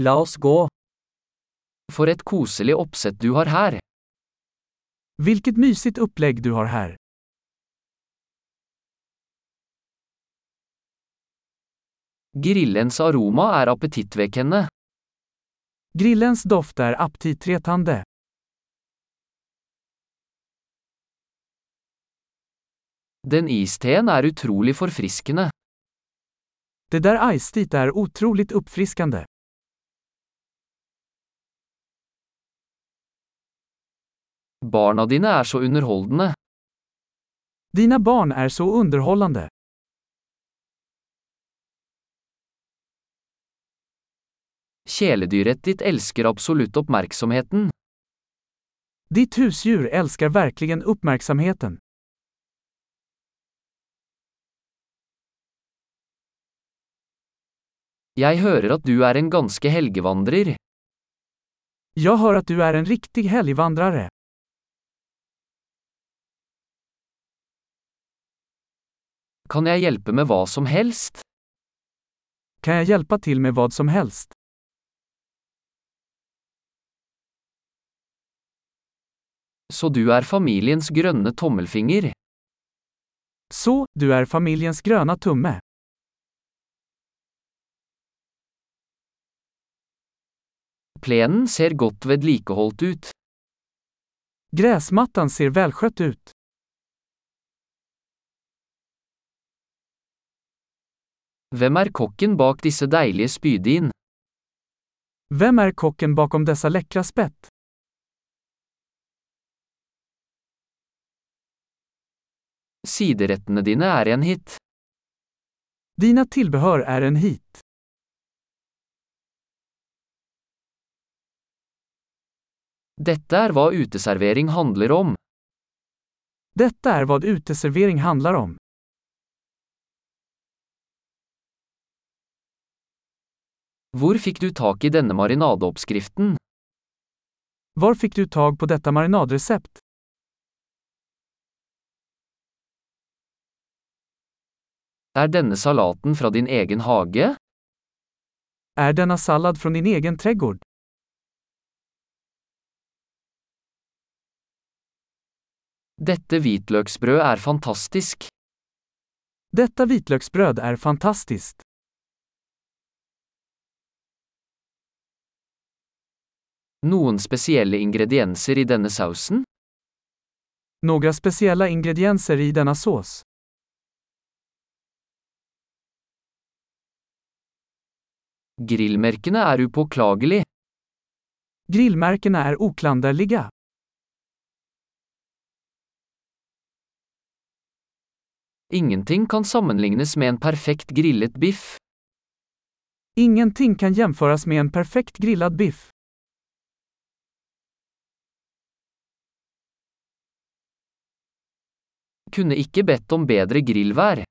La oss gå. For et koselig oppsett du har her. Vilket mysigt upplägg du har här. Grillens aroma er appetittvekkende. Grillens doft är aptitretande. Den isteen er utrolig forfriskende. Det där iced är otroligt uppfriskande. Barna dine er så underholdende. Dina barn är så underhållande. Kjæledyret ditt elsker absolutt oppmerksomheten. Ditt husdjur älskar verkligen uppmärksamheten. Jeg hører at du er en ganske helgevandrer. Jag hör att du är en riktig helgvandrare. Kan jeg hjelpe med hva som helst? Kan jag hjälpa till med vad som helst? Så du er familiens grønne tommelfinger. Så, du är familjens gröna tumme. Plenen ser godt vedlikeholdt ut. Gräsmattan ser välskött ut. Hvem er kokken bak disse deilige spydin? Vem är kocken bakom dessa läckra spett? Siderettene dine er en hit. Dina tillbehör är en hit. Dette er hva uteservering handler om. Detta är vad uteservering handlar om. Hvor fikk du tak i denne marinadeoppskriften? Var fick du tag på detta marinadrecept? Er denne salaten fra din egen hage? Är denna sallad från din egen trädgård? Dette hvitløksbrød er fantastisk. Detta vitlöksbröd är fantastiskt. Noen spesielle ingredienser i denne sausen? Några speciella ingredienser i denna sås. Grillmerkene er upåklagelig. Grillmärkena är oklanderliga. Ingenting kan sammenlignes med en perfekt grillet biff. Ingenting kan jämföras med en perfekt grillad biff. Kunne ikke bedt om bedre grillvær.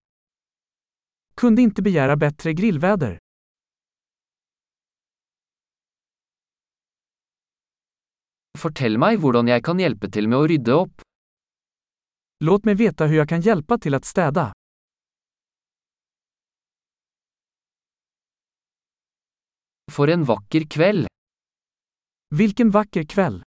Kunde inte begära bättre grillväder. Fortell meg hvordan jeg kan hjelpe til med å rydde opp. Låt mig veta hur jag kan hjälpa till att städa. For en vakker kveld. Vilken vacker kväll!